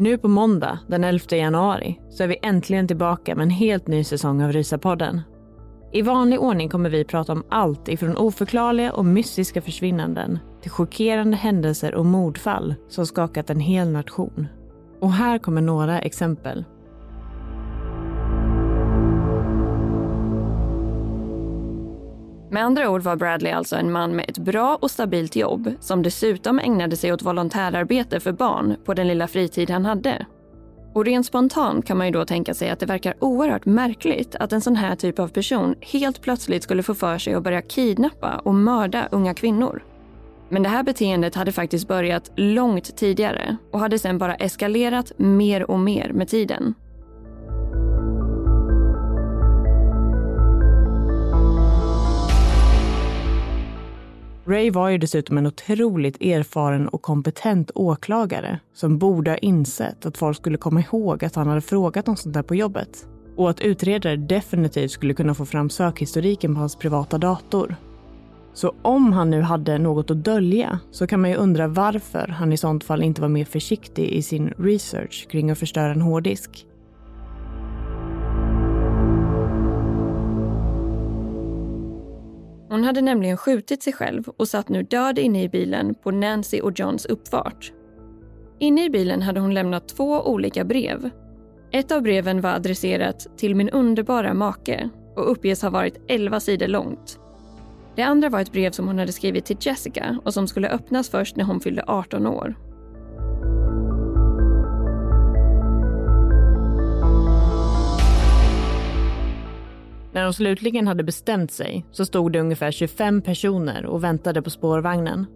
Nu på måndag, den 11 januari, så är vi äntligen tillbaka med en helt ny säsong av Rysapodden. I vanlig ordning kommer vi prata om allt ifrån oförklarliga och mystiska försvinnanden till chockerande händelser och mordfall som skakat en hel nation. Och här kommer några exempel. Med andra ord var Bradley alltså en man med ett bra och stabilt jobb som dessutom ägnade sig åt volontärarbete för barn på den lilla fritid han hade. Och rent spontant kan man ju då tänka sig att det verkar oerhört märkligt att en sån här typ av person helt plötsligt skulle få för sig att börja kidnappa och mörda unga kvinnor. Men det här beteendet hade faktiskt börjat långt tidigare och hade sen bara eskalerat mer och mer med tiden. Ray var ju dessutom en otroligt erfaren och kompetent åklagare som borde ha insett att folk skulle komma ihåg att han hade frågat om sånt där på jobbet. Och att utredare definitivt skulle kunna få fram sökhistoriken på hans privata dator. Så om han nu hade något att dölja så kan man ju undra varför han i sånt fall inte var mer försiktig i sin research kring att förstöra en hårddisk. Hon hade nämligen skjutit sig själv och satt nu död inne i bilen på Nancy och Johns uppfart. Inne i bilen hade hon lämnat två olika brev. Ett av breven var adresserat till min underbara make och uppges ha varit 11 sidor långt. Det andra var ett brev som hon hade skrivit till Jessica och som skulle öppnas först när hon fyllde 18 år. När de slutligen hade bestämt sig så stod det ungefär 25 personer och väntade på spårvagnen.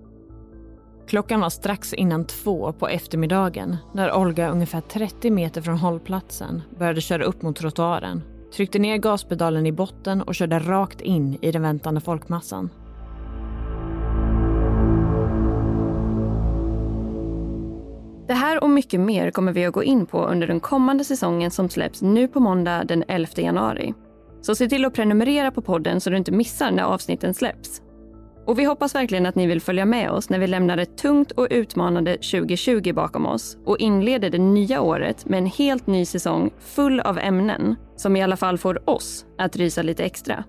Klockan var strax innan två på eftermiddagen när Olga ungefär 30 meter från hållplatsen började köra upp mot trottoaren, tryckte ner gaspedalen i botten och körde rakt in i den väntande folkmassan. Det här och mycket mer kommer vi att gå in på under den kommande säsongen som släpps nu på måndag den 11 januari. Så se till att prenumerera på podden så du inte missar när avsnitten släpps. Och vi hoppas verkligen att ni vill följa med oss när vi lämnar ett tungt och utmanande 2020 bakom oss och inleder det nya året med en helt ny säsong full av ämnen som i alla fall får oss att rysa lite extra.